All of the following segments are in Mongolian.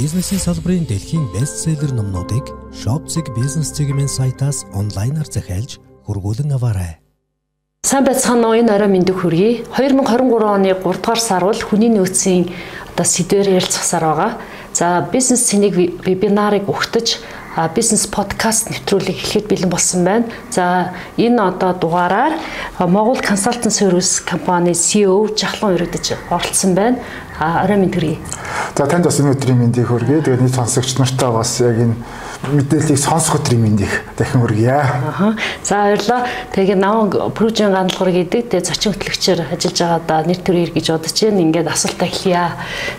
Бизнесийн салбарын дэлхийн бестселлер номнуудыг Shopzig Business Segment сайтаас онлайнаар захиалж хургуулan аваарай. Сайн байцгаана уу энэ орой мэндийг хүргэе. 2023 оны 3 дугаар сар бол хүний нөөцийн одоо сэдвээр ярилцахсаар байгаа. За бизнес цэнийг вебинарыг өгтөж бизнес подкаст нэвтрүүлэг эхлэхэд бэлэн болсон байна. За энэ одоо дугаараар Монгол консалтинг сервис компани CEO Жахлан өргөдөж оролцсон байна. А орой мэнд хүргэе. За танд бас энэ өдрийн мэндийг хүргэе. Тэгээд нийт сонсогч нартаа бас яг энэ мэдээллийг сонсох өдрийн мэндийг дахин хүргье. Аа. За баярлалаа. Тэгээд намаг прожийн гандлахар гэдэг тэгээд зочин хөтлөгчөөр ажиллаж байгаадаа нэр төрөөр гэж бодож байна. Ингээд асуултаа эхлэе.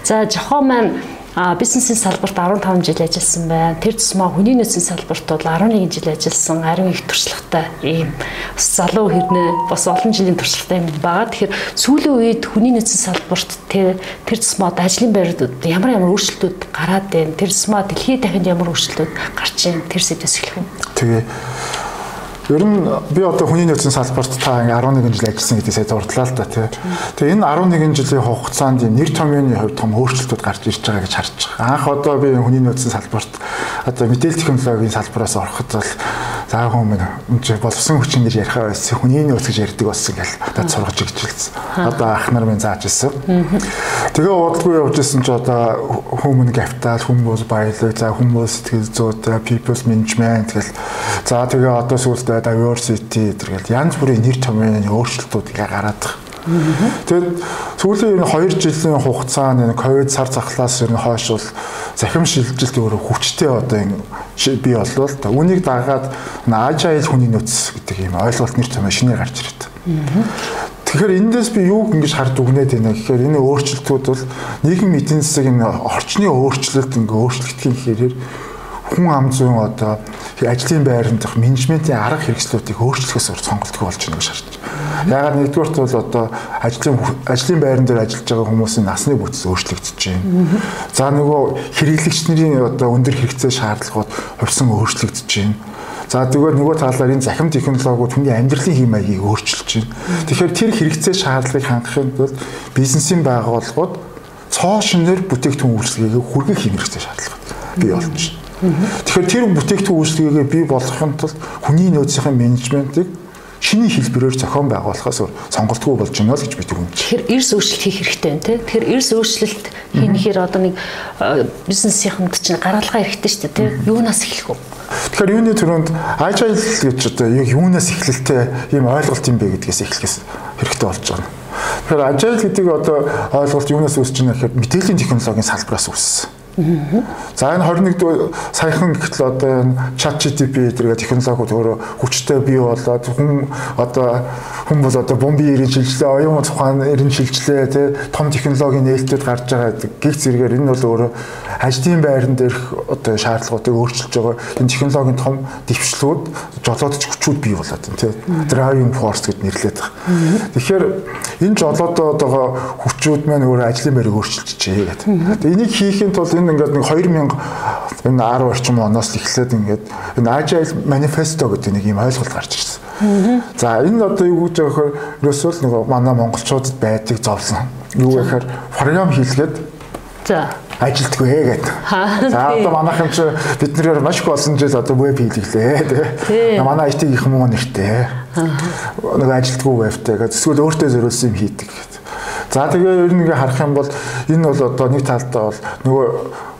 За жохоо маань а бизнесийн салбарт 15 жил ажилласан байна. Тэр тусмаа хүний нөөцийн салбарт бол 11 жил ажилласан. Ариун их туршлагатай ийм залуу хэрнээ бас олон жилийн туршлагатай юм байгаа. Тэгэхээр сүүлийн үед хүний нөөцийн салбарт тэр тэр тусмаа ажлын байрууд ямар ямар өөрчлөлтүүд гараад байна. Тэр тусмаа дэлхийд дахинд ямар өөрчлөлтүүд гарч байна. Тэр сэдвээс эхлэх юм. Тэгээ Ер нь би одоо хүний нөөцийн салбарт та ингээ 11 жил ажилласан гэдгийг сая дурдлаа л да тий. Тэгээ энэ 11 жилийн хугацаанд нэр томьёоны хувьд том өөрчлөлтүүд гарч ирж байгаа гэж харж байгаа. Анх одоо би хүний нөөцийн салбарт одоо мэдээлэл технологийн салбараас ороход бол заа хүмүүс энэ боловсон хүчин гэж ярих байсан. Хүний нөөц гэж ярьдаг болсон гэл над сургаж игжилсэн. Одоо ах нар минь зааж ирсэн. Тэгээ удалгүй явж исэн чи одоо human capital, хүмүүс баялаг, за хүмүүс сэтгэл зүйтэй, people management гэл за тэгээ одоо сүүлдээ diversity тэргээл янз бүрийн нэр томьёоны өөрчлөлтүүд гараад байгаа. Тэгээд сүүлийн энэ 2 жилийн хугацаанд энэ ковид сар захлаас ер нь хойш бол захим шилжилт өөрөө хүчтэй одоо энэ бий боллоо. Үүнийг дагаад agile хүний нөөц гэдэг ийм ойлголт нэр томьёо шинээр гарч ирээд. Тэгэхээр эндээс би юуг ингэж хард үгнээд байна гэхээр энэ өөрчлөлтүүд бол нийгэм эдийн засаг энэ орчны өөрчлөлт ингээ өөрчлөгдөх гэхээр хүн ам зүйн одоо ажлын байранд дах менежментийн арга хэрэгслүүдийг өөрчлөхөөс сонголтгүй болж байна гэж харж байна. Ягаад нэгдүгürt бол одоо ажлын ажлын байран дээр ажиллаж байгаа хүмүүсийн насны бүтэц өөрчлөгдөж байна. За нөгөө хэрэглэгч нарын одоо өндөр хэрэгцээ шаардлагууд хувьсан өөрчлөгдөж байна. За зүгээр нөгөө талаар энэ захим технологиуд хүний амьдралын хэм маягийг өөрчилж байна. Тэгэхээр тэр хэрэгцээ шаардлагыг хангахын тулд бизнесийн байгууллагууд цоо шинээр бүтээгдэхүүн үйлчлэгийг хүргэх хэрэгтэй шаардлага бий болж байна. Тэгэхээр тэр бүтээгдэхүүн үйлчлэгээ бий болгохын тулд хүний нөөцийн менежментийг шинэ хэлбэрээр зохион байгуулахаас сонголтгүй болж байна л гэж би түрүүн. Тэгэхээр эрс өөрчлөлт хийх хэрэгтэй байна тий. Тэгэхээр эрс өөрчлөлт хийхээр одоо нэг бизнесийнхэнд чинь гаргалгаа хэрэгтэй шүү дээ тий. Юунаас эхлэх вэ? Тэгэхээр юуны төрөнд agile гэж одоо юунаас эхлэлтэй ийм ойлголт юм бэ гэдгээс эхлэхээс хэрэгтэй болж байгаа. Тэгэхээр agile гэдэг одоо ойлголт юунаас үүсэж байна гэхээр мэдээллийн технологийн салбараас үүссэн. За энэ 21 саяхан гэтэл одоо энэ chat GTP зэрэг технологиуд өөрөө хүчтэй бий болоод хүн одоо хүн бол одоо бомбын ирэн шилжлээ, оюун ухаан ирэн шилжлээ тий том технологийн нээлтүүд гарч байгаа гих зэрэгээр энэ бол өөрөө ажлын байран дээрх одоо шаардлагуудыг өөрчилж байгаа энэ технологийн том дэвшлүүд жолоодч хүчүүд бий болоод байна тий driving force гэд нэрлэдэг. Тэгэхээр энэ жолоодоо байгаа хүчүүд маань өөрөө ажлын байрыг өөрчилж чий гэдэг. Энийг хийхин тулд энэ ингээд нэг 2000 энэ 10 орчим оноос эхлээд ингээд энэ agile manifesto гэдэг нэг юм ойлголт гарч ирсэн. За энэ одоо юу гэж байгаа вэ? Ерөөсөө нөгөө манай монголчуудад байдаг зовлон. Юу гэхээр програм хийлгээд за ажилтгүй гэдэг. За одоо манайхан чи бид нэр маш их болсон жил одоо веб хийлгэлээ тий. Манай IT их муу нэртэй. Нэг ажилтгүй вебтэй. Эсвэл өөртөө зориулсан юм хийдэг гэдэг. За тэгээ ер нь ингээ харах юм бол энэ бол одоо нэг талдаа бол нөгөө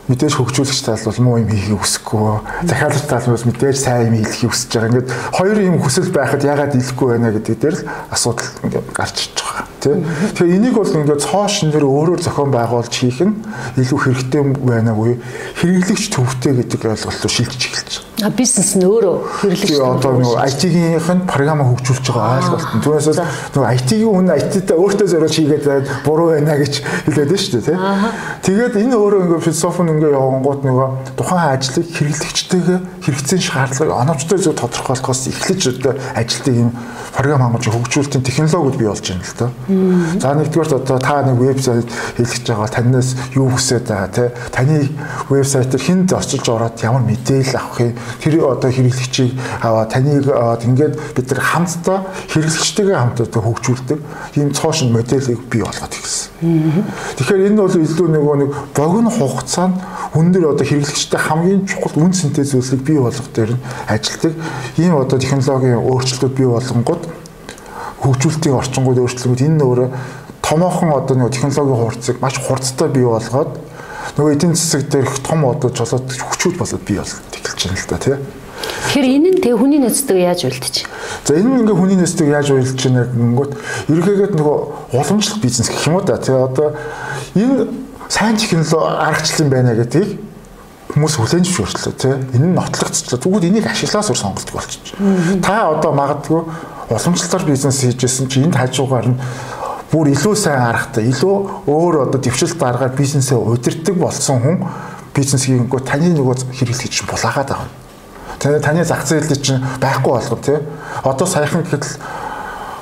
мэдээж хөгжүүлэгч тал бол муу юм хийхийг хүсэхгүй. Захиалагч тал бас мэдээж сайн юм хийхийг хүсэж байгаа. Ингээд хоёр юм хүсэл байхад ягаад дийлэхгүй байна гэдэг дээр л асуудал ингээд гарч иж байгаа. Тэ. Тэгэхээр энийг бол ингээд цоо шинээр өөрөөр зохион байгуулж хийх нь илүү хэрэгтэй байна уу? Хэрэглэгч төвхтэй гэдэг ойлголтоор шилжиж эхэлж. А бизнес нь өөрөө хэрэглэж байна. Одоо нөгөө IT-гийнх нь програм хөгжүүлж байгаа ойлголт. Түүнээс нөгөө IT-ийн хүн IT-тай өөртөө зориулж хийгээд буруу байна гэж хэлээд байна шүү дээ, тий. Тэгээд энэ өөрөө ингээ философи ингээ явангууд нөгөө тухайн ажлыг хэрэглэгчтэйгээ хэрэгцээний шаардлагыг оновчтой зөв тодорхойлохоос эхлэж одоо ажилтыг юм програм хангаж хөгжүүлэлтийн технологиуд бий болж байна л доо. За нэгдүгээр одоо та нэг вебсайт хийлгэж байгаа танаас юу хүсэж байгаа тий. Таны вебсайтаар хүнд очилж ороод ямар мэдээлэл авах юм тэр одоо хэрэглэгчийг аваа таныг ингээд бид нар хамтдаа хэрэглэгчтэйгээ хамтдаа хөгжүүлдэг ийм цоошин моделийг бий болгоод ирсэн. Тэгэхээр энэ бол илүү нөгөө нэг богино хугацаанд дээр одоо хэрэглэгчтэй хамгийн чухал үн цэнтэй зүйлсийг бий болгох дээр нь ажилтдаг. Ийм одоо технологийн өөрчлөлтүүд бий болгонгод хөгжүүлэлтийн орчингууд өөрчлөлтүүд энэ өөрөө томоохон одоо нэг технологийн хурцыг маш хурцтай бий болгоод нөгөө эдийн засаг дээрх том одоо жолоод хүчүүд болоод бий болоод эхэлж байна л да тий. Тэгэхээр энэ нь тэг хүний нөөцтэй яаж уйлдэж? За энэ нь ингээ хүний нөөцтэй яаж уйлдж байна гэнгүүт ерөөгээд нөгөө уламжлалт бизнес гэх юм уу да тий одоо энэ сайн технологи аргачлал байна гэдгийг хүмүүс хүлээн зөвшөөрчлөө тий энэ нь нотлогдчихлоо тэгвэл энийг ашиглаас өр сонголдог болчих. Та одоо магадгүй уламжлалтаар бизнес хийжсэн чи энд хажуугаар нь бүр илүү сайн аргатай, илүү өөр одоо дэвшилт аргаар бизнесээ удирдах болсон хүн бизнес хийнгөө таны нөгөө хэрэглэгч чинь булаагаад байгаа. Тэгээ таны зах зээл чинь байхгүй болгоо тий. Одоо саяхан гэхэд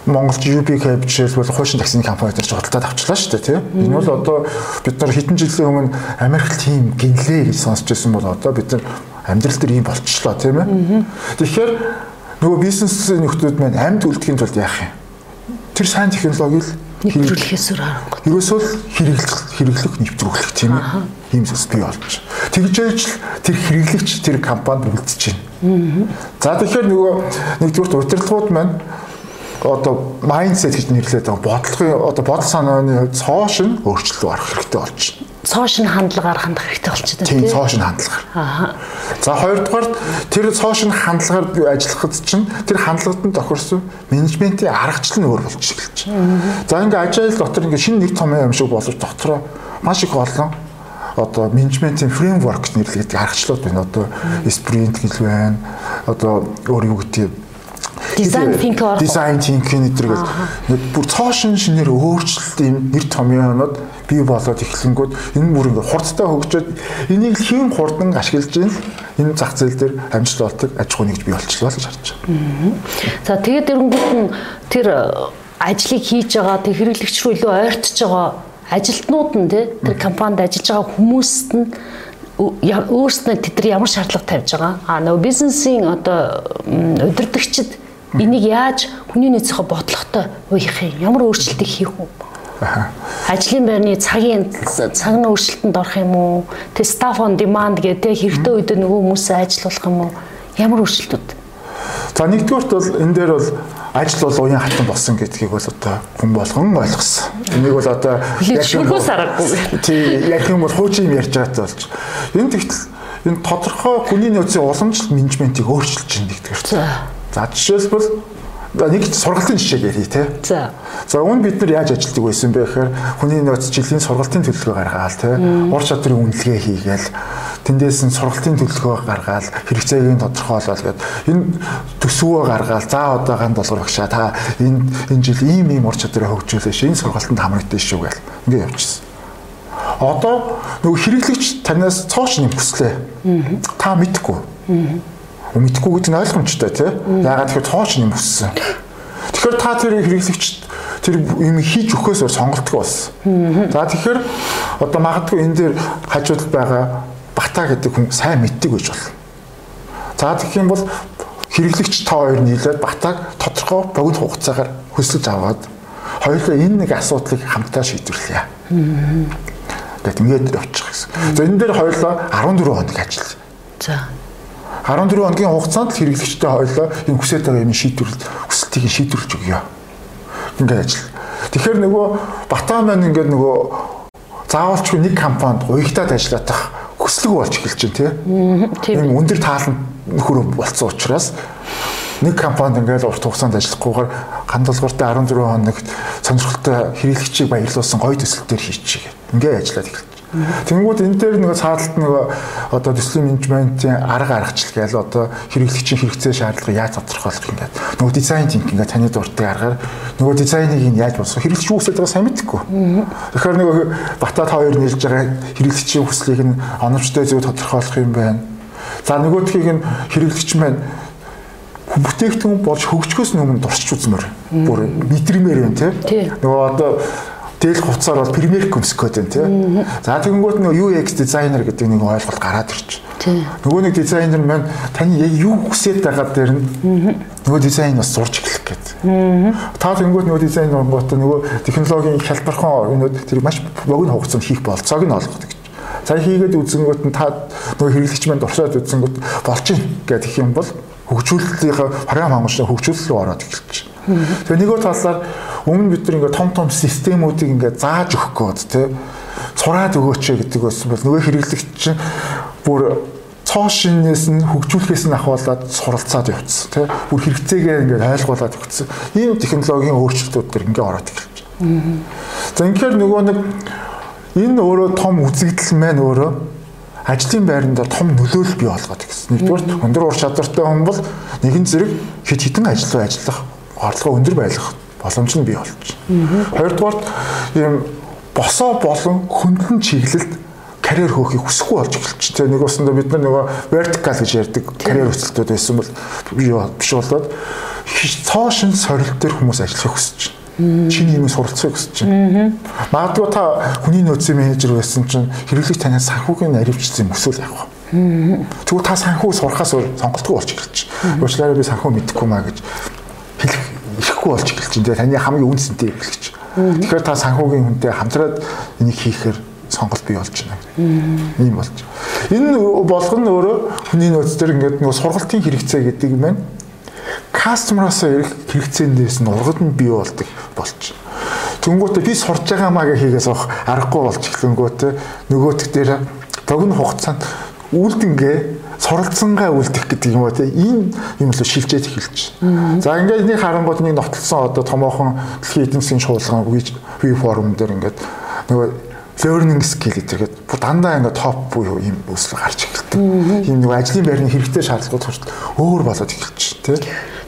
Монголд UB Cab жишээлбэл хуучин таксины компани дээр жолтоод авчлаа шүү дээ тий. Энэ бол одоо бид нар хэдэн жилийн өмнө Америк тим гинлээ гэж сонсч байсан бол одоо бид нар амьдрал дээр ийм болчихлоо тийм ээ. Тэгэхээр нөгөө бизнес нөхдүүд маань амьд үлдэхийн тулд яах юм? Тэр сайн технологи л нэвтрүүлэхээс өөр аргагүй. Ерөөсөө хэрэглэх хэрэглэх нэвтрүүлэх тийм ээ. Ийм зүйлс бий болж. Тэгжээж л тэр хэрэглэгч тэр компанид үлдэж байна. За тэгэхээр нөгөө нэгдүгээр удирдлагууд маань одоо майндсет гэж нэрлэдэг байгаа бодлогын одоо бодол санааны хувьд цоош нь өөрчлөлт гарах хэрэгтэй болж байна цоошин хандлагаар хандах хэрэгтэй болчиход байна тийм цоошин хандлагаар. Аа. За хоёрдугаар тэр цоошин хандлагаар ажиллахад чинь тэр хандлагад нь тохирсон менежментийн аргачлал нь өөр болж эхэлж байна. За ингээ ажил дотор ингээ шинэ нэг том юм шиг боловч дотроо маш их олон одоо менежментийн фреймворк нэрлэгдэх аргачлалууд байна. Одоо спринт гэл байна. Одоо өөр юу гэдэг дизайн think орох. Дизайн thinking гэдэг нэг бүр цоошин шинээр өөрчлөлт юм нэр томьёонууд бий болоод эхлэнгүүд энэ бүр ингээ хурдтай хөгжөөд энийг л хэн хурдан ашиглаж ийн энэ зах зээл дээр амжилт олдог аж ахуй нэгж бий болчихлоо гэж харж байна. За тэгээд нь тэр ажлыг хийж байгаа тэг хэрэглэгч рүү илүү ойртож байгаа ажилтнууд нь тэр компанид ажиллаж байгаа хүмүүст нь өөрснөө тэд нар ямар шаардлага тавьж байгаа. А нөгөө бизнесийн одоо удирдагчид энийг яаж хүний нөөцийнхөө бодлоготой уяах юм? Ямар өөрчлөлтийг хийх вэ? Ажлын байрны цагийн цаг нь өөрчлөлтөнд орох юм уу? Тэ staff on demand гэдэг хэрэгтэй үед нөгөө хүмүүсээ ажиллуулах юм уу? Ямар өөрчлөлтүүд? За нэгдүгürt бол энэ дээр бол ажил бол уян хатан болсон гэдгийг бол одоо хүн болгон ойлгосон. Энийг бол одоо яг шүрхөөс аргагүй. Тий, яг юм бол хуучин юм ярьж байгаатай болж. Энэ тэгтэл энэ тодорхой хүний нөөцийн уламжлалт менежментийг өөрчилж байна нэгдүгээр. За жишээлбэл нэг сургалтын жишээ ярий те. За. За үүн бид нар яаж ажилтдаг байсан бэ гэхээр хүний нөөц жилийн сургалтын төлөвлөгөө гаргаал те. Ур чадрын үнэлгээ хийгээл тэндээс нь сургалтын төлөвлөгөө гаргаал хэрэгцээг нь тодорхойлол гэд энэ төсвөө гаргаал за одоо ганд долгор багшаа та энэ энэ жил ийм ийм ур чадрыг хөгжүүлээ ш энэ сургалтанд хамрагдсан шүү гэл ингээд явчихсан. Одоо нөгөө хэрэглэгч танаас цоош юм хүслээ. Та мэдхгүй мэдхгүй гэдэг нь ойлгомжтой тий. Ягаад тэгэхээр цооч юм өссөн. Тэгэхээр та тэр хэрэглэгчд тэр юм хийж өгөхөөс сонголтгүй болсон. За тэгэхээр одоо магадгүй энэ дээр хажууд байгаа бата гэдэг хүн сайн мэддэг байж болно. За тэгэх юм бол хэрэглэгч та хоёр нийлээд батаг тодорхой богино хугацаагаар хөсөлж аваад хоёулаа энэ нэг асуудлыг хамтдаа шийдвэрлэе. Гэт ингээд явчих гэсэн. За энэ дээр хоёулаа 14 хоног ажиллая. За 14 хоногийн хугацаанд л хэрэглэгчтэй хоёлоо энэ хүсэж байгаа юм шийдвэрлэл хүсэлтийг шийдвэрлэж өгье. Ингээд ажил. Тэгэхээр нөгөө Батаа маань ингээд нөгөө заавалчгүй нэг компанид уягтаад ажиллах хүслэг болж эхэлж байна тийм. Энэ өндөр таалан нөхөр болцсон учраас нэг компанид ингээд урт хугацаанд ажиллахгүйгээр гандалгартай 14 хоногт сонирхолтой хэрэглэгчийг баярлуулсан гоё төсөлтөөр хийчихье. Ингээд ажиллаад эхэлж Тэнгүүд энэ дээр нэг цаадалт нэг одоо төслийн менежментийн арга аргачлал гээл одоо хэрэглэгчийн хэрэгцээ шаардлагыг яаж тодорхойлох юм гээд нөгөө дизайн тинк ингээ таны дуртай аргаар нөгөө дизайныг нь яаж болсоо хэрэглэгч үсэж байгаа сайн мэдхгүй. Тэгэхээр нөгөө батат хоёр нийлж байгаа хэрэглэгчийн хүслийг нь оновчтой зөв тодорхойлох юм байна. За нөгөөдхийг нь хэрэглэгч маань бүтээгдэхүүн болж хөгжихөөс өмнө дурсч үзмээр бүр мэдрэмээр байна тийм нөгөө одоо Тэгэл хувцаар бол Premier код байна тий. За тэгэнгүүт нөгөө UX designer гэдэг нэг ойлголт гараад ирж. Нөгөө нэг дизайнер маань таны яг юу хүсэж байгаа дээр нь нөгөө дизайн бас сурч эхлэх гэдэг. Та тэгэнгүүт нөгөө дизайн онгоот нөгөө технологийн хялбархан өнөд тэр маш богино хугацаанд хийх болцоог нь олгодог. За хийгээд үзэнгүүт нь та нөгөө хэрэглэгч манд оршоод үзэнгүүт болж ийн гэдэг юм бол хөгжүүлэлтийн програм хангалттай хөгжүүлэлт рүү ороод эхэлж. Тэгээ нөгөө талаар өмнө бид нар ингээ том том системүүдийг ингээ зааж өгөх гээд тий цураад өгөөч гэдэг байсан бол нөгөө хэрэглэгч чинь бүр цоо шинээс нь хөгжүүлэхээс нь ахуулаад суралцаад явцсан тий бүр хэрэгцээгээ ингээд ойлгуулад өгсөн ийм технологийн өөрчлөлтүүд төр ингээд ороод эхэлж байна. За ингээд нөгөө нэг энэ өөрөө том үзэгдэл маань өөрөө ажлын байранд том нөлөөлөл бий болгоод гэсэн. Нэгдүгээр өндөр ур чадвартай хүн бол нэгэн зэрэг хэд хитэн ажил ажиллах орлогоо өндөр байх боломж нь бий болж байна. Хоёрдугаар ийм босоо болон хөндлөн чиглэлд карьер хөөхийг хүсэхгүй болж эхэлж. Тэгээ нэг усанда бид нар нөгөө vertical гэж ярьдаг карьер өсөлтүүд байсан бол биш болоод цоо шин сорил дээр хүмүүс ажиллахыг хүсэж байна. Чиний юм суралцахыг хүсэж байна. Магадгүй та хүний нөөцийн менежер байсан чинь хэрэглэж танаас санхүүгийн наривчсан юм өсвөл явах. Тэгвэл та санхүү сурахаас сонголтгүй болж эхэлж. Уучлаарай би санхүү мэдэхгүй маа ирэхгүй болж эхэлж. Тэгээ таны хамгийн үнцэнтэй хэрэглэгч. Тэгэхээр та санхүүгийн хүнтэй хамтраад энийг хийхээр сонголт бий болж байна. Ийм болж. Энэ болгоно өөрөө хүний нөөц төр ингээд нөгөө сургалтын хэрэгцээ гэдэг юм байна. Кастомероос ирэх хэрэгцээндээс нь ургад нь бий болдог болж. Тэнгүүтээ би сурж байгаа маа гэхээс авах аргагүй болж эхлэнгүүтээ нөгөөтг дээр богино хугацаанд үлдэнгээ суралцсангаа үлдэх гэдэг юм уу те ийм юм л шилжээд эхэлж. За ингээд энийг харангууд нэг нотолсон одоо томоохон дэлхийн эдийн засгийн шуулган веб форум дээр ингээд нөгөө learning skill гэдэргээд бүр дандаа ингээ топ буюу ийм өсөл гарч эхэлдэг. Ийм нэг ажлын байрны хэрэгтэй шаардлагууд хүртэл өөр болоод эхэлж тий.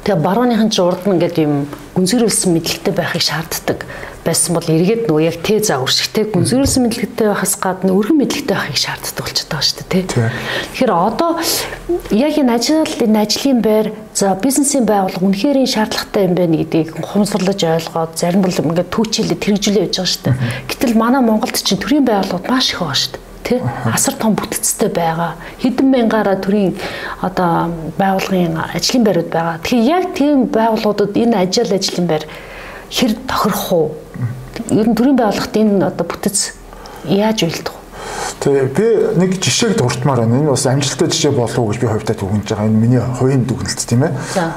Тэгээ барууныхан ч урд нь ингээд юм гүнзгийрүүлсэн мэдлэгтэй байхыг шаарддаг байсан бол эргээд нөгөө яг тэ за үршигтэй гүнзгийрүүлсэн мэдлэгтэй байхаас гадна өргөн мэдлэгтэй байхыг шаарддаг болчиход байгаа шүү дээ тий. Тэгэхээр одоо яг энэ ажил энэ ажлын байр за бизнесийн байгууллага үнэхээр шаардлагатай юм байна гэдгийг хумсгарлаж ойлгоод зарим бол ингээд түүчилээ тэрэгжүүлээ явж байгаа шүү дээ. Гэтэл манай Монголд чинь төрийн байгууллагууд маш их байгаа шүү дээ тий асар том бүтцтэй байгаа хэдэн мянгаараа төрийн одоо байгууллагын ажлын байрууд байгаа. Тэгэхээр яг тийм байгууллагуудад энэ ажил ажлын байр хэр тохирох уу? Ер нь төрийн байгууллагт энэ одоо бүтц яаж уйлдах вэ? Тэгээ би нэг жишээг дуртмаар байна. Энэ бас амжилттай жишээ болов уу гэж би хувьдаа түгэнж байгаа. Энэ миний хувийн дүгнэлт тийм ээ. За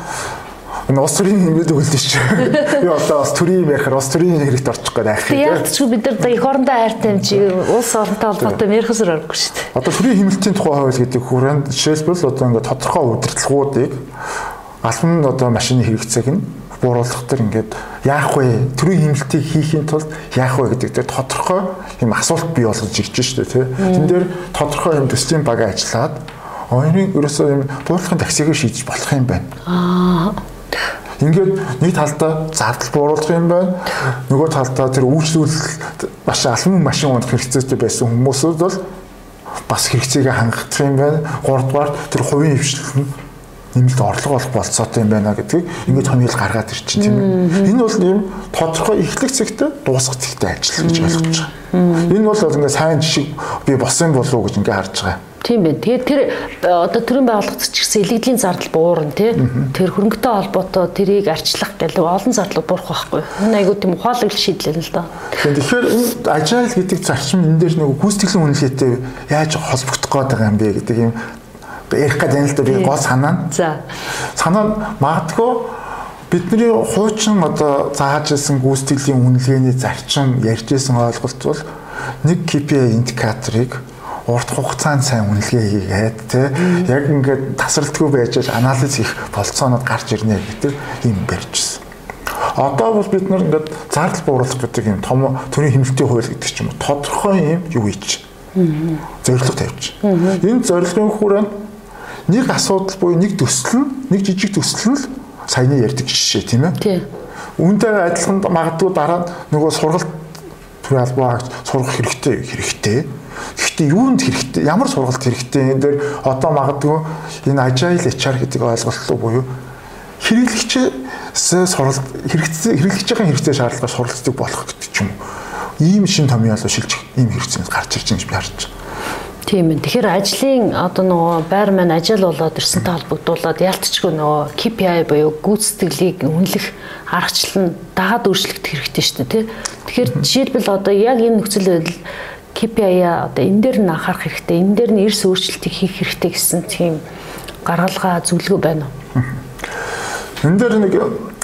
Энэ ус төрийн хэмжээд өгөлдөө шүү. Би одоо бас төрийн юм ярихаар ус төрийн хэрэгт орчих гээд айх. Яг ч бид нар их орондоо айртай юм чи улс оронтой холбоотой ярихсаар аргагүй шүү дээ. Одоо төрийн хэмнэлтийн тухай хууль гэдэг хүрээнд жишээлбэл одоо ингээд тодорхой удирдлагуудыг албан одоо машины хэрэгцээг нь бууруулах төр ингээд яах вэ? Төрийн хэмнэлтийг хийхин тулд яах вэ гэдэг дээр тодорхой юм асуулт бий болгож ирж шүү дээ, тийм. Тэн дээр тодорхой юм төслийн баг ажиллаад ойрын ерөөсөө юм бууруулахын таксиг шийдэж болох юм байна. Аа Ингээд нэг талдаа зардал бууруулах юм байна. Нөгөө талдаа тэр үйлчлүүлэл маш албан машин унах хэрэгцээтэй байсан хүмүүсүүд бол бас хэрэгцээгээ хангах юм байна. Гуравдугаар тэр хувийн хвшлэл нь нэмэлт орлого болох болцоотой юм байна гэдгийг ингээд томьёол гаргаад ирчих тийм ээ. Энэ бол ийм тодорхой эхлэх зэгтээ дуусах зэгтээ ажил гэж ойлгож байгаа. Энэ бол ингээд сайн жишээ би болсон болов уу гэж ингээд харж байгаа. Тийм байна. Тэгээд тэр одоо төрийн байгууллагт ч гэсэн илэгдлийн зардал буурна тий. Тэр хөрөнгөтэй холбоотой тэрийг арчлах гэл олон зардлууд буурах байхгүй. Энэ айгуу тийм ухаалаг шийдлээ л да. Тэгэхээр энэ ажил гэдэг зарчим энэ дээр нөгөө гүйцэтгэлийн үнэлгээтэй яаж холбогдох гээд байгаа юм бэ гэдэг юм ярих гэж байна л да би гол санаа. За. Санаа магадгүй бидний хуучин одоо зааж ирсэн гүйцэтгэлийн үнэлгээний зарчим ярьж исэн ойлголт бол нэг KPI индикаторыг урт хугацаанд сайн үнэлгээ хийгээд те яг ингээд тасралтгүй байж анализ хийх болцоонууд гарч ирнэ гэдэг юм барьжсэн. Одоо бол бид нар ингээд зардал бууруулах гэдэг юм том төрийн хэмнэлтийн хууль гэдэг ч юм уу тодорхой юм юу ийч. Зорилго тавьж. Энэ зорилгын хүрээнд нэг асуудал буюу нэг төсөл нь нэг жижиг төсөл нь л саяны ярьдаг жишээ тийм ээ. Үүнтэй адилхан магадгүй дараа нөгөө сургалт төр албаа сурах хэрэгтэй хэрэгтэй Гэхдээ юунд хэрэгтэй? Ямар сургалт хэрэгтэй? Энэ дээр одоо магадгүй энэ agile HR гэдэг ойлголт буюу хэрэглэгчээс сургалт хэрэглэж байгаа хэрэгцээ шаардлагаар суралцдаг болох гэдэг ч юм уу. Ийм шин томьёолоо шилжих ийм хэрэгцээ гарч ирж байгаа гэж би харж байна. Тийм ээ. Тэгэхээр ажлын одоо нөгөө байр маань ажил болоод ирсэнтэй холбогдуулаад ялтчгүй нөгөө KPI буюу гүйцэтгэлийг үнэлэх аргачлал нь дагаад өөрчлөгдөх хэрэгтэй шүү дээ, тий. Тэгэхээр жишээлбэл одоо яг энэ нөхцөл байдал KPI-а одоо энэ дээр нь анхаарах хэрэгтэй. Энэ дээр нь эрс өөрчлөлтийг хийх хэрэгтэй гэсэн тийм гаргалгаа зөвлөгөө байна уу? Энэ дээр нэг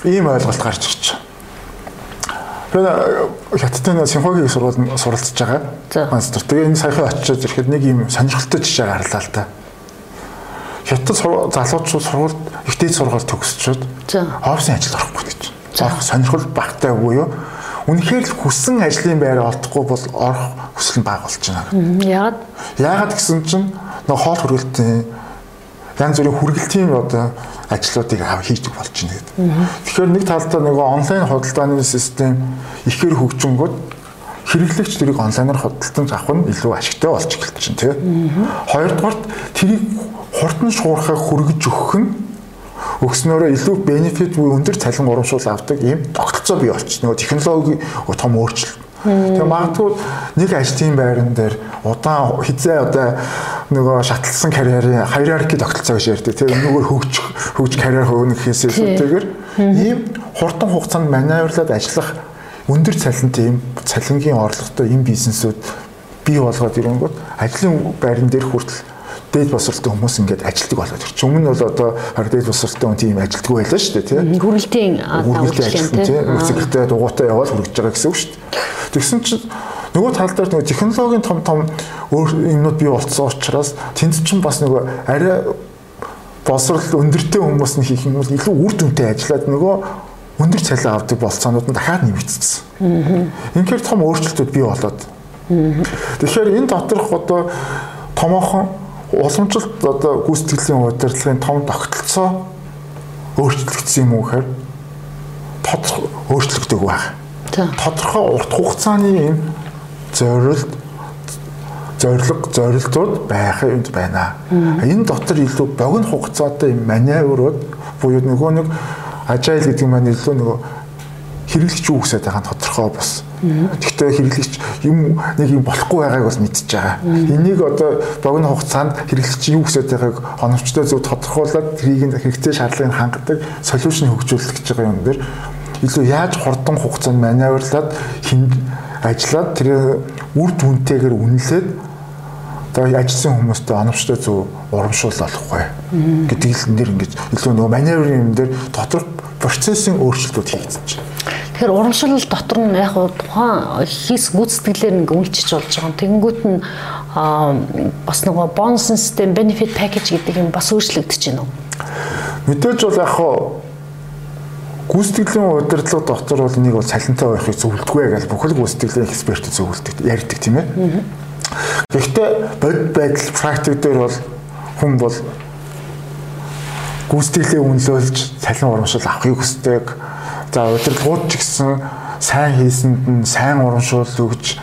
ийм ойлголт гарч ирж байна. Би хятадын симфогийн сургуульд суралцж байгаа. Мастер. Тэгээ энэ саяхан очиж ирэхэд нэг ийм сонирхолтой жишээ гарлаа л та. Хятад залуучууд сургуульд их дээд сургууль төгсчүүд офисын ажилд орохгүй гэж. Орох сонирхол багтай үгүй юу? Үнэхээр л хүссэн ажлын байр олдохгүй бол орох хүсэл нь бага болж байна. Яагаад? Яагаад гэсэн чинь нөө хоол хүрээлтийн янз бүрийн хүргэлтийн одоо ажлуудыг хийдэг болж байна гэдэг. Тэгэхээр нэг талдаа нөгөө онлайн худалдааны систем ихээр хөгжингүүд хэрэглэгч тэрийг онлайнаар худалдан авах нь илүү ашигтай болж эхэлж байна тийм. Хоёрдугаарт тэрийг хурдан шуурхаа хүргэж өгөх нь өгснөөрөө илүү бенефит буюу өндөр цалин урамшуул авдаг ийм тогтолцоо бий болчихно. Нөгөө технологи том өөрчлөлт. Тэгээ магадгүй нэг ажлын байран дээр удаан хизээ одоо нөгөө шатлсан карьерийн хайрарки тогтолцоо гэж ярьдаг. Тэгээ нөгөө хөгж хөгж карьер хөөнөхөөс илүүтэйгээр ийм хурдан хугацаанд маневрлаад ажиллах өндөр цалинтай ийм цалингийн орлоготой ийм бизнесүүд бий болгоод ирэнгүүт ажлын байран дээр хүртэл дээд босролтой хүмүүс ингээд ажилтдаг болоод ирчих. Өмнө нь бол одоо дээд босролтой хүн тийм ажилтдаг байлаа шүү дээ тийм. Хүргэлтийн хүргэлтийн тийм. Секретарь дугуйтай яваад хүргэж байгаа гэсэн үг шүү дээ. Тэгсэн чинь нөгөө тал дээр нөгөө технологийн том том юмнууд бий болцсон учраас тэнд чинь бас нөгөө арай босрол өндөртэй хүмүүс нь хийх юм бол илүү үр дүнтэй ажиллаад нөгөө өндөр цалин авдаг болцоонууд нь дахиад нэмэгдсэн. Инхээр том өөрчлөлтүүд бий болоод. Тэгэхээр энэ доторх одоо томоохон уламжлалт одоо гүйцэтгэлийн удирдлагын том тогтолцоо өөрчлөгдсөн юм уу гэхээр тодорхой өөрчлөгдөг байна. Тодорхой урт хугацааны юм зорилт зориг зорилтууд байх юмд байна. Энэ дотор илүү богино хугацаатай маневрууд буюу нөгөө нэг ажайл гэдэг маань илүү нөгөө хэрэглэгч юу гэсэж байгаа нь тодорхой бус Гэхдээ хэрэглэгч юм нэг юм болохгүй байгааг бас мэдчихэж байгаа. Энийг одоо богино хугацаанд хэрэглэгч юу гэсэж байгааг оновчтой зөв тодорхойлоод тэрийг хэрэгтэй шаардлагыг хангадаг солиушн хөгжүүлэх гэж байгаа юм дээр илүү яаж хурдан хугацаанд маневрлаад ажиллаад тэр үр дүнтэйгээр үнэлээд одоо ажилласан хүмүүстэй оновчтой зөв урамшуул олохгүй гэдгийг л нэр ингэж илүү нөгөө маневрын юм дээр тодорхой процессын өөрчлөлтүүд хийгдэж байна. Тэгэхээр урамшил дотор нь яг тухайн хийс гүйцэтгэлээр ингээ үйлчиж болж байгаа. Тэгэнгүүт нь бас нөгөө бонус систем, benefit package гэдэг юм бас өөрчлөгдөж байна уу? Мэдээж бол яг гүйцэтгэлийн удирдлага дотор бол нэг бол цалинтай байхыг зөвлөдөггүй гэж бүхэл гүйцэтгэлийн экспертүүд зөвлөдөг, ярьдаг тийм ээ. Гэхдээ бодит байдал практик дээр бол хүн бол гүйцэтгэлээ үнэлүүлж цалин урамшил авахыг хүсдэг За удирдлагууд ч гэсэн сайн хийсэнд нь сайн урамшуул өгж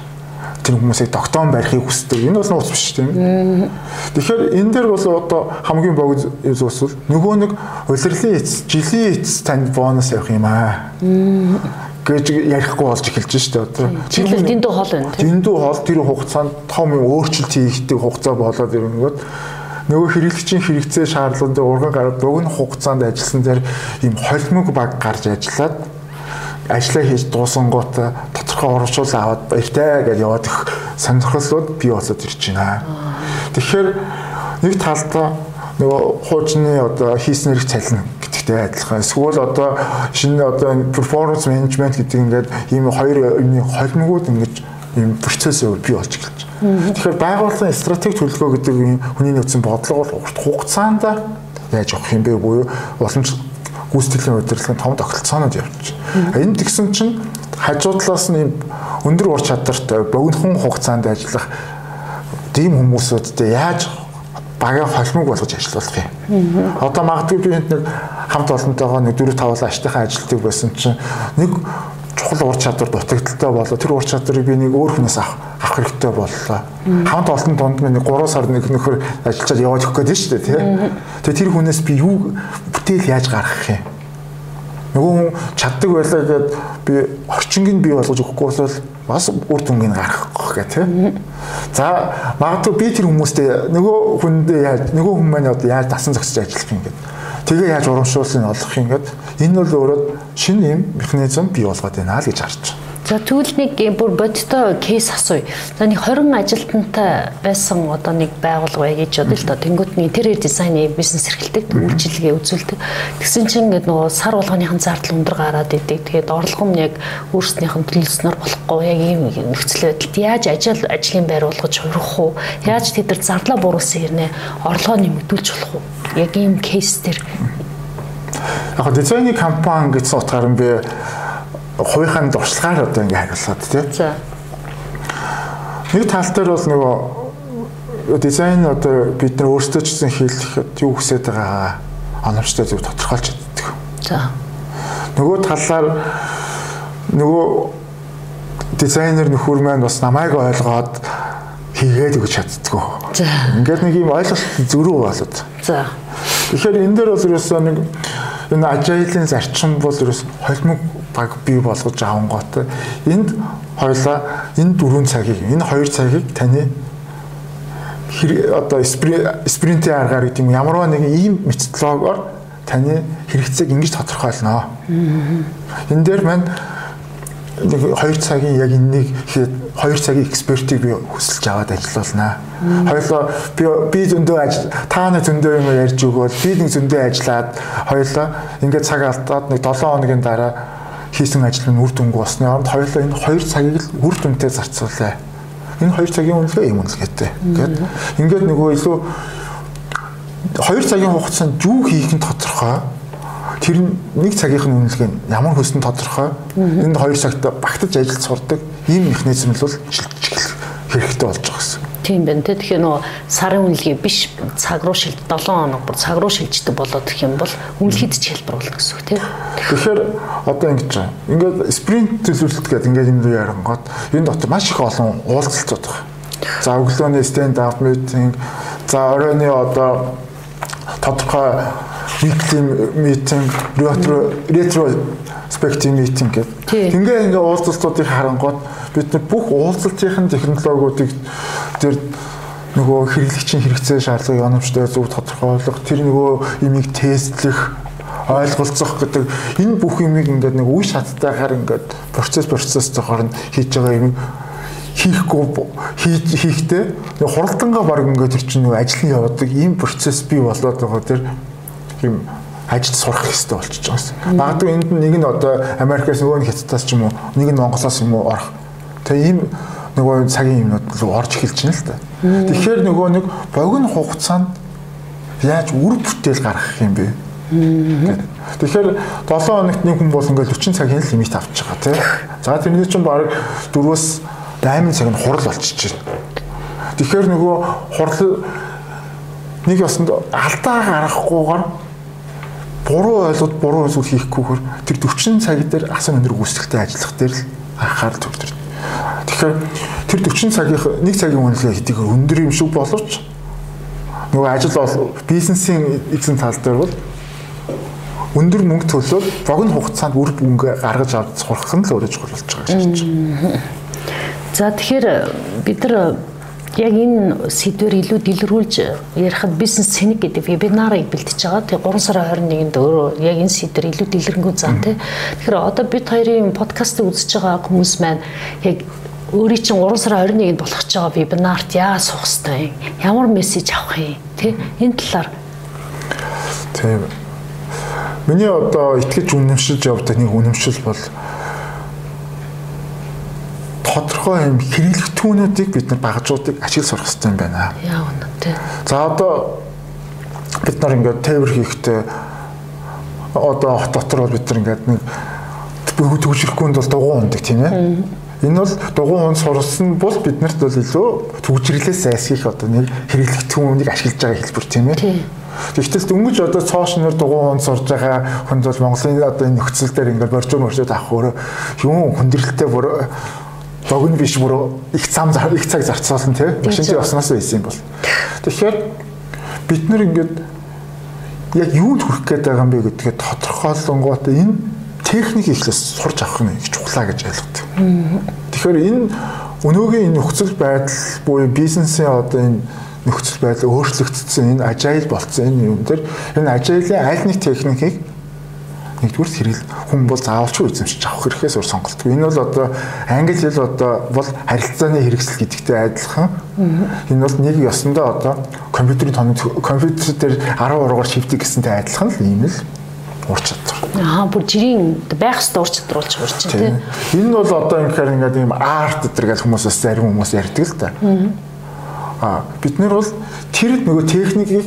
тэр хүмүүсийг тогтоон барихыг хүсдэг. Энэ бол нууц биш тийм. Тэгэхээр энэ дээр бол одоо хамгийн богд зүйлс нөгөө нэг улирлын эц, жилийн эц танд бонус явах юм аа. гэж ярихгүй болж эхэлж штэ одоо. Тэр дэндүү хоол байна. Дэндүү хоол тэр хугацаанд том юм өөрчлөлт хийгдэг хугацаа болоод ирэнгүүт нөгөө хэрэглэгчийн хэрэгцээ шаардлаганд урган гараад богино хугацаанд ажилласан дээр ийм холимог баг гарч ажиллаад ажиллаа хийж дуусангууд тодорхой урамшуул аваад баяртай гэж яваад их сонирхлууд бий болоод ирж байна. Тэгэхээр нэг талдаа нөгөө хуучны одоо хийснээр их цалин гэдэгтэй адилхан. Эсвэл одоо шинэ одоо performance management гэдэг ингээд ийм хоёр юмны холимгууд ингэж ийм процесс бий болж эхэлж Тэгэхээр байгууллагын стратеги төлөвлөгөө гэдэг энэ хүний нөөцийн бодлого бол урт хугацаанд яаж явах юм бэ буюу уламж гүйцэтгэлийн удирдлагын том тогтолцоонод явж байна. Энэ тэгсэн чинь хажуу талаас нь өндөр ур чадвартай богинохон хугацаанд ажиллах тийм хүмүүсүүдтэй яаж багаа холимог болгож ажиллах юм. Одоо магадгүй би энд нэг хамт олонтойгоо нэг 4 5 аштайхан ажилтдаг байсан чинь нэг чухал ур чадвар дутагдaltaй болоо тэр ур чадварыг би нэг өөр хүнээс авах авах хэрэгтэй боллоо. Хамт олон донд нэг 3 сар нэг нөхөр ажиллаад яваад өгөх гээд шүү дээ тий. Тэгээ тэр хүнээс би юу бүтээл яаж гаргах юм? Нөгөө хүн чаддаг байлаа гэд би орчингийн бий болгож өгөхгүй бол бас үр дүнгийн гаргах гэх тий. За магадгүй би тэр хүмүүстэй нөгөө хүндээ яаж нөгөө хүн маань одоо яаж дасан зогсож ажиллах юм гэдэг Тэгээ яаж урамшуулсан олох юм гээд энэ бол өөрөө шинэ юм механизм бий болгоод байна л гэж харж байна. За тэгвэл нэг бүр бодтой кейс асууя. За нэг 20 ажилтнтай байсан одоо нэг байгууллага бай гэж бодъё л доо. Тэнгүүт нэг интерьер дизайны бизнес эрхэлдэг, үйлчилгээ үзүүлдэг. Тэгсэн чинь ингээд нөгөө сар болгоныхан зардал өндөр гараад идэг. Тэгээд орлого нь яг өөрснийх нь төлөвлөснөр болохгүй яг ийм нөхцөл байдалд яаж ажил ажлын байр болгож хувирах уу? Яаж тэд нар зардлаа буруулсан хэрнээ орлогоо нэмэгдүүлж болох уу? Яг ийм кейс төр Яг дизайны компани гэсэн утгаар нь би хувийнхаа дуршлагаар одоо ингэ хариулаад тий. Нэг тал дээр бол нөгөө дизайн одоо бид нар өөрсдөө ч гэсэн хийлэхэд юу хүсэж байгаагаа оновчтой зөв тодорхойлж чаддаг. За. Нөгөө талаар нөгөө дизайнер нөхөр маань бас намайг ойлгоод хийгээд өгч чаддгүй. За. Ингээд нэг юм ойлголт зөрүү болоод. За. Тэгэхээр энэ дээр бол ерөөсөө нэг энэ ажиалын зарчим бол ерөөс холимог баг бий болгож авангоотой энд хоёлаа энэ дөрвөн цагийг энэ хоёр цагийг таны одоо спринтийн аргаар гэдэг юм ямарваа нэг ийм методологоор таны хэрэгцээг ингэж тодорхойлно. Энэ дээр маань нэг 2 цагийн яг энэнийг ихэд 2 цагийн экспертийг би хүсэлж аваад ажиллаулнаа. Хоёулаа би би зөндөө ажил тааны зөндөө юм ярьж өгөөл би нэг зөндөө ажиллаад хоёулаа ингээд цаг алдаад нэг 7 хоногийн дараа хийсэн ажил нь үр дүнгүй болсны оронд хоёулаа энэ 2 цагийг л үр дүнтэй зарцуулъя. Энэ 2 цагийн үнэлгээ юм үнэлгээтэй. Ингээд ингээд нөгөө илүү 2 цагийн хугацаанд юу хийх нь тодорхой. Тэр нэг цагийнх нь үнэлгээ нь ямар хөсөн тодорхой. Энэ 2 цагт багтаж ажиллаж сурдаг ийм механизм л бол хэрэгтэй болж байгаа гэсэн. Тийм байна. Тэгэхээр нөгөө сарын үнэлгээ биш цаг руу шилж 7 хоног бүр цаг руу шилждэг болоод ирэх юм бол үнэлгэд ч хэлбэруулна гэсэн үг тийм. Тэгэхээр одоо ингэж байгаа. Ингээд спринт төлөвлөлт гэдэг ингээд юм ярангууд энэ дотор маш их олон уулзалтууд байна. За өглөөний stand up meeting, за оройны одоо тодорхой weekly meeting, retro retro spectrum meeting гэдэг. Ингээ ингээ уулзалтуудыг харангууд бид нар бүх уулзалтын технологиудыг тэр нөгөө хэрэглэгчийн хэрэгцээ шаардлагыг оновчтой зөв тодорхойлох тэр нөгөө имийг тестлэх ойлголцох гэдэг энэ бүх юмыг ингээд нэг үе шаттайгаар ингээд процесс процесстойгоор нь хийж байгаа юм хийхгүй хийж хийхдээ нэг хуралдангаа баг ингээд тэр чинь нөгөө ажлын явдаг ийм процесс бий болоод байгаа тэр юм ажил сурах хэрэгтэй болчихж байгаа юм. Магадгүй энд нэг нь одоо Америкаас нөгөө нь хятадаас ч юм уу нэг нь Монголоос юм уу орох. Тэгээ ийм нөгөө цагийн юмнууд руу орж эхэлж байна л та. Тэгэхээр нөгөө нэг богино хугацаанд яаж үр бүтээл гаргах юм бэ? Тэгэхээр 7 хоногт нэг хүн бол ингээл 40 цагийн лимит авч байгаа тий. За тэрний чинь баг 4-өөс 8 цаг нь хурал болчихж байна. Тэгэхээр нөгөө хурал нэг ясанд алдаа гаргахгүйгээр буруу ойлголт буруу зүйл хийхгүйгээр тэр 40 цаг дээр асан өндөр гүйцэтгэлтэй ажиллах дээр л анхаарал төвлөрдөг. Тэгэхээр тэр 40 цагийн нэг цагийн үнэлгээ хэдийгээр өндөр юм шиг боловч нөгөө ажил бол бизнесийн эзэн тал дээр бол өндөр мөнгө төлөөд богино хугацаанд үр дүнгээ гаргаж авч сурах нь л өөрөө чухал болж байгаа гэж байна. За тэгэхээр бид нар яг энэ сэдвэр илүү дэлгэрүүлж ярихад бизнес цэник гэдэг вебинарыг бэлтэж байгаа. Тэгээ 3 сарын 21-нд өөрөө яг энэ сэдвэр илүү дэлгэрэнгүй зан тий. Тэгэхээр одоо бид хоёрын подкастыг үзэж байгаа хүмүүс маань яг өөрийн чинь 3 сарын 21-нд болох ч байгаа вебинарт яа суух хэвтэй юм? Ямар мессеж авах юм? Тэ? Энэ талаар. Тийм. Миний одоо итгэж үнэмшилж явдаг нэг үнэмшил бол тодорхой юм хэрэглэгтүүнүүдийг бид нар багажуудыг ашиг сурах хэрэгтэй юм байна. Яа үнэ тий. За одоо бид нар ингээд тээвэр хийхдээ одоо хот дотор бол бид нар ингээд нэг төвчрөхгүйнд бол дугуй ундаг тийм ээ. Энэ бол дугуй хүн сурсан бол биднэрт бол илүү төвчрлээс айсгих одоо нэг хэрэглэгтүүнийг ашиглаж байгаа хэлбэр тийм ээ. Тэгвэл дөнгөж одоо цоошноор дугуй хүн сурж байгаа хүнд бол Монголын одоо энэ нөхцөл дээр ингээд боржоо мөрчөөд авах өөрөө юм хүндрэлтэй бүр богино биш бүр их зам их цаг зарцуулсан тий машинчи осноос байсан юм бол. Тэгэхээр бид нар ингээд яг юунд хүрэх гээд байгаа юм бэ гэдгээ тодорхойлонгоот энэ техник ихлээс сурч авах нь их чухлаа гэж ойлгодог. Тэгэхээр энэ өнөөгийн энэ нөхцөл байдал буюу бизнесийн одоо энэ нөхцөл байдал өөрчлөгдсөн энэ ажил болцсон энэ юм дээр энэ ажлын аль нэг техникийг нэгдүгээр хэрэгэл хүн бол заавалчгүй эзэмшиж авах хэрэгээс өөр сонголтгүй. Энэ бол одоо англи хэл одоо бол харилцааны хэрэгсэл гэдэгтэй адилхан. Энэ бол нэг ёсондоо одоо компьютерийн тоног компьютер дээр 10 ургаар шивдэг гэсэнтэй адилхан л ийм л ур чадвар. Аа бүр жирийн байх ёстой ур чадвар болж байна тийм. Энэ бол одоо ингэхээр ингээд ийм арт гэдэг гэж хүмүүсээс зарим хүмүүс ярьдаг л та. Аа бид нар бол тэр нөгөө техникийг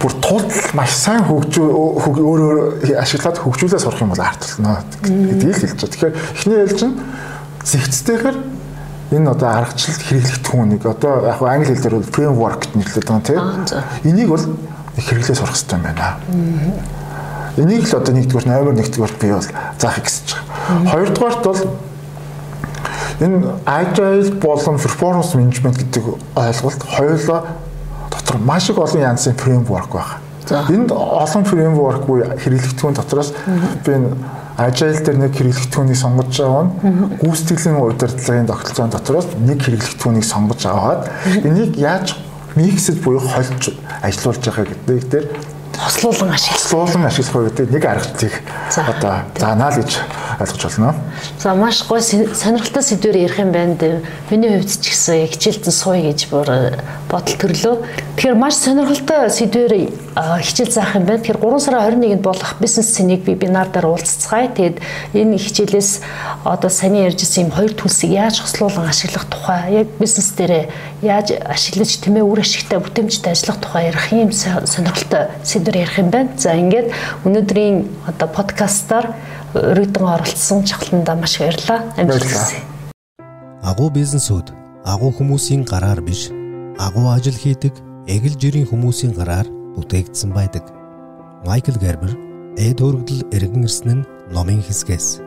бүр тулдал маш сайн хөгжөө өөрөө ашиглаад хөгжүүлээ сурах юм бол арт болно гэдгийг хэлж байгаа. Тэгэхээр эхний ээлж нь зэгцтэйгээр энэ одоо аргачлалд хэрэглэх түүнийг одоо яг англи хэл дээр бол framework гэж нэрлэдэг байгаа тийм. Энийг бол хэрэглээ сурах хэрэгтэй юм байна. Энийг л одоо нэгдүгээр номер нэгдүгээр би бол заах гэсэн чинь. Хоёрдугаарт бол энэ agile болон performance management гэдэг ойлголт хоёулаа маш их олон янзын фреймворк байна. Энд олон фреймворк буюу хэрэглэгдэхүүн дотроос би энэ agile дээр нэг хэрэглэгдэхүүнийг сонгож байгаа нь гүйцэтгэлийн удирдлагын тогтолцоон дотроос нэг хэрэглэгдэхүүнийг сонгож аваад энийг яаж миксэд буюу холж ажилуулж байгаа гэдэг дээр хослуулан ашиглах. Хослуулан ашиглах гэдэг нэг аргачлалыг одоо заанаа л гэж ойлгож байна. За маш гоё сонирхолтой сэдвээр ярих юм байна. Миний хувьд ч гэсэн яг хичээлдэн сууя гэж бүр э, бодол төрлөө. Тэгэхээр маш сонирхолтой сэдвээр хичээл заах юм байна. Тэгэхээр 3 сарын 21-нд болох бизнес цэнийг би бинар дээр уулзцгаая. Тэгээд энэ хичээлээс одоо саний ярьжсэн юм хоёр төлсийг яаж хослуулан ашиглах тухай, яг бизнес дээр яаж ашиглаж тэмээ үр ашигтай бүтээмжтэй ажиллах тухай ярих юм сонирхолтой сэдвэр ярих юм байна. За ингээд өнөөдрийн одоо подкастаар өргөдөн оролцсон чухландаа маш баярлалаа. Амжилт. Агуу бизнесүүд агуу хүмүүсийн гараар биш, агуу ажил хийдэг эгэл жирийн хүмүүсийн гараар бүтээгдсэн байдаг. Майкл Гербер, Эд хөргөдөл эргэн ирсэн нь номын хэсгээс